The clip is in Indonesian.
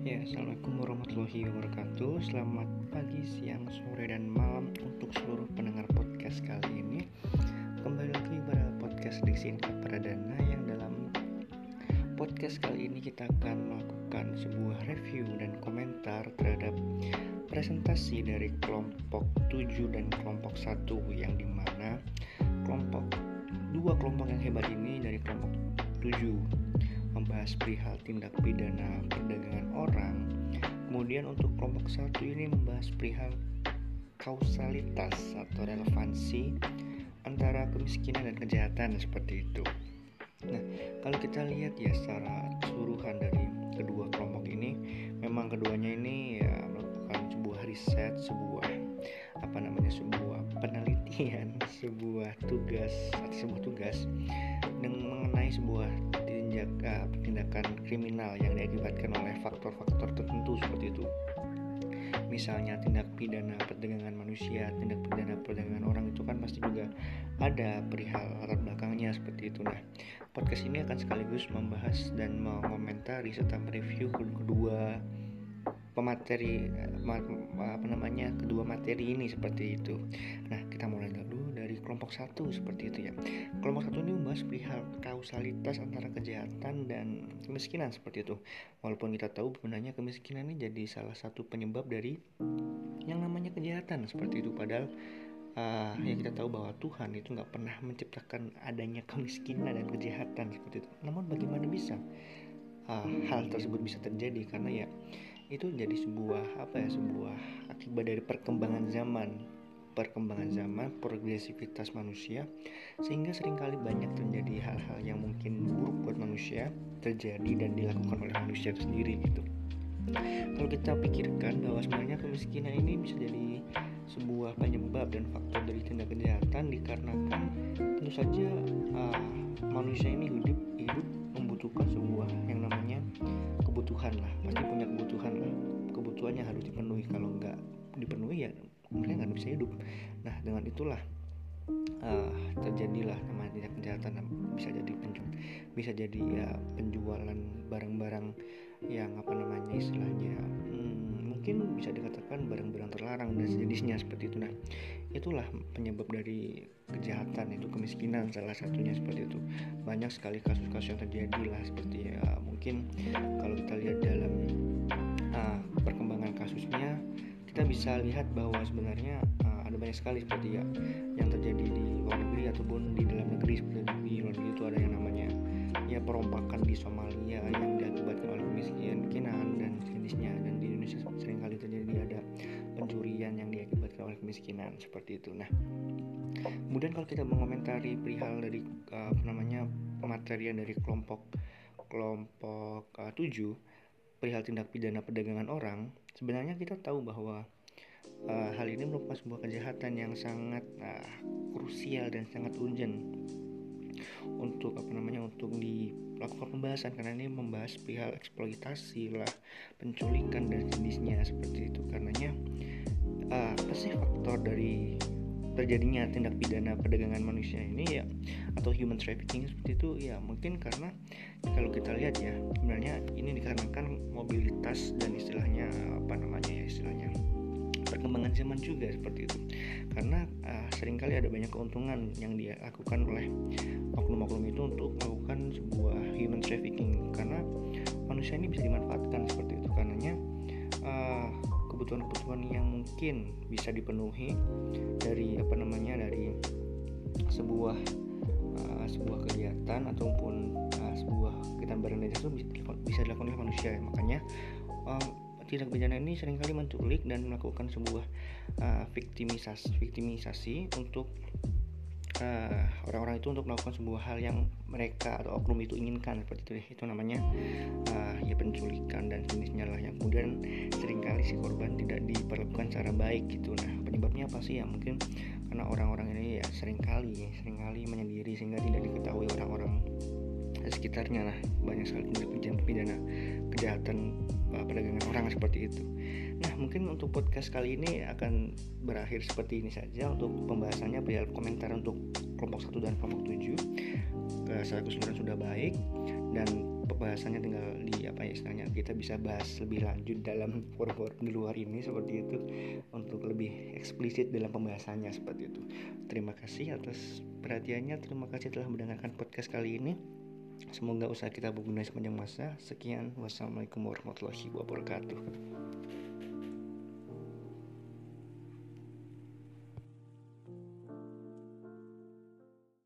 Ya, Assalamualaikum warahmatullahi wabarakatuh. Selamat pagi, siang, sore, dan malam Untuk seluruh pendengar podcast kali ini. Kembali lagi pada podcast Disin Pradana Yang dalam podcast kali ini kita akan melakukan sebuah review dan komentar terhadap presentasi dari kelompok 7 dan kelompok 1 Yang di mana kelompok dua kelompok yang hebat ini dari kelompok 7 membahas perihal tindak pidana perdagangan orang. Kemudian untuk kelompok satu ini membahas perihal kausalitas atau relevansi antara kemiskinan dan kejahatan seperti itu. Nah, kalau kita lihat ya secara keseluruhan dari kedua kelompok ini, memang keduanya ini ya melakukan sebuah riset, sebuah apa namanya sebuah penelitian, sebuah tugas atau sebuah tugas dengan mengenai sebuah tindakan, tindakan kriminal yang diakibatkan oleh faktor-faktor tertentu seperti itu misalnya tindak pidana perdagangan manusia, tindak pidana perdagangan orang itu kan pasti juga ada perihal latar belakangnya seperti itu. Nah, podcast ini akan sekaligus membahas dan mengomentari serta mereview kedua pemateri apa namanya kedua materi ini seperti itu. Nah, kita mulai dulu kelompok satu seperti itu ya. Kelompok satu ini membahas perihal kausalitas antara kejahatan dan kemiskinan seperti itu. Walaupun kita tahu sebenarnya kemiskinan ini jadi salah satu penyebab dari yang namanya kejahatan seperti itu. Padahal uh, ya kita tahu bahwa Tuhan itu nggak pernah menciptakan adanya kemiskinan dan kejahatan seperti itu. Namun bagaimana bisa uh, hal tersebut bisa terjadi? Karena ya itu jadi sebuah apa ya sebuah akibat dari perkembangan zaman perkembangan zaman, progresivitas manusia, sehingga sering kali banyak terjadi hal-hal yang mungkin buruk buat manusia terjadi dan dilakukan oleh manusia itu sendiri gitu. Kalau kita pikirkan bahwa sebenarnya kemiskinan ini bisa jadi sebuah penyebab dan faktor dari tindak kejahatan dikarenakan tentu saja uh, manusia ini hidup hidup membutuhkan sebuah yang namanya kebutuhan lah pasti punya kebutuhan lah. Kebutuhannya harus dipenuhi. Kalau nggak dipenuhi ya mereka nggak bisa hidup. Nah dengan itulah uh, terjadilah namanya kejahatan bisa jadi penjual bisa jadi ya penjualan barang-barang yang apa namanya istilahnya hmm, mungkin bisa dikatakan barang-barang terlarang dan sejenisnya seperti itu. Nah itulah penyebab dari kejahatan itu kemiskinan salah satunya seperti itu. Banyak sekali kasus-kasus yang terjadi lah seperti ya mungkin kalau kita lihat dalam uh, perkembangan kasusnya bisa lihat bahwa sebenarnya uh, ada banyak sekali seperti ya yang terjadi di luar negeri ataupun di dalam negeri seperti di luar negeri itu ada yang namanya ya perompakan di Somalia yang diakibatkan oleh kemiskinan dan jenisnya. Dan di Indonesia sering kali terjadi ada pencurian yang diakibatkan oleh kemiskinan seperti itu. Nah kemudian kalau kita mengomentari perihal dari uh, apa namanya pematerian dari kelompok kelompok uh, 7 perihal tindak pidana perdagangan orang, sebenarnya kita tahu bahwa uh, hal ini merupakan sebuah kejahatan yang sangat uh, krusial dan sangat urgent untuk apa namanya untuk dilakukan pembahasan karena ini membahas perihal eksploitasi lah penculikan dan jenisnya seperti itu. Karenanya uh, apa sih faktor dari terjadinya tindak pidana perdagangan manusia ini ya atau human trafficking seperti itu? Ya mungkin karena kalau kita lihat ya sebenarnya ini dikarenakan mobilitas dan istilahnya apa namanya ya istilahnya perkembangan zaman juga seperti itu. Karena uh, sering kali ada banyak keuntungan yang dilakukan oleh oknum-oknum itu untuk melakukan sebuah human trafficking. Karena manusia ini bisa dimanfaatkan seperti itu. Karenanya uh, kebutuhan-kebutuhan yang mungkin bisa dipenuhi dari apa namanya dari sebuah uh, sebuah kegiatan ataupun uh, sebuah kegiatan barang jasa bisa dilakukan oleh manusia. Makanya uh, tindak pidana ini sering kali menculik dan melakukan sebuah uh, viktimisasi viktimisasi untuk orang orang-orang itu untuk melakukan sebuah hal yang mereka atau oknum itu inginkan seperti itu itu namanya uh, ya penculikan dan jenisnya lah yang kemudian sering kali si korban tidak diperlakukan secara baik gitu. Nah penyebabnya apa sih? Ya mungkin karena orang-orang ini ya sering kali sering kali menyendiri sehingga tidak diketahui orang-orang dan sekitarnya lah banyak sekali tindak pidana kejahatan uh, perdagangan orang seperti itu. Nah mungkin untuk podcast kali ini akan berakhir seperti ini saja untuk pembahasannya biar ya, komentar untuk kelompok 1 dan kelompok 7 uh, secara keseluruhan sudah baik dan pembahasannya tinggal di apa ya istilahnya kita bisa bahas lebih lanjut dalam forum-forum di luar ini seperti itu untuk lebih eksplisit dalam pembahasannya seperti itu. Terima kasih atas perhatiannya, terima kasih telah mendengarkan podcast kali ini. Semoga usaha kita berguna sepanjang masa. Sekian, wassalamualaikum warahmatullahi wabarakatuh.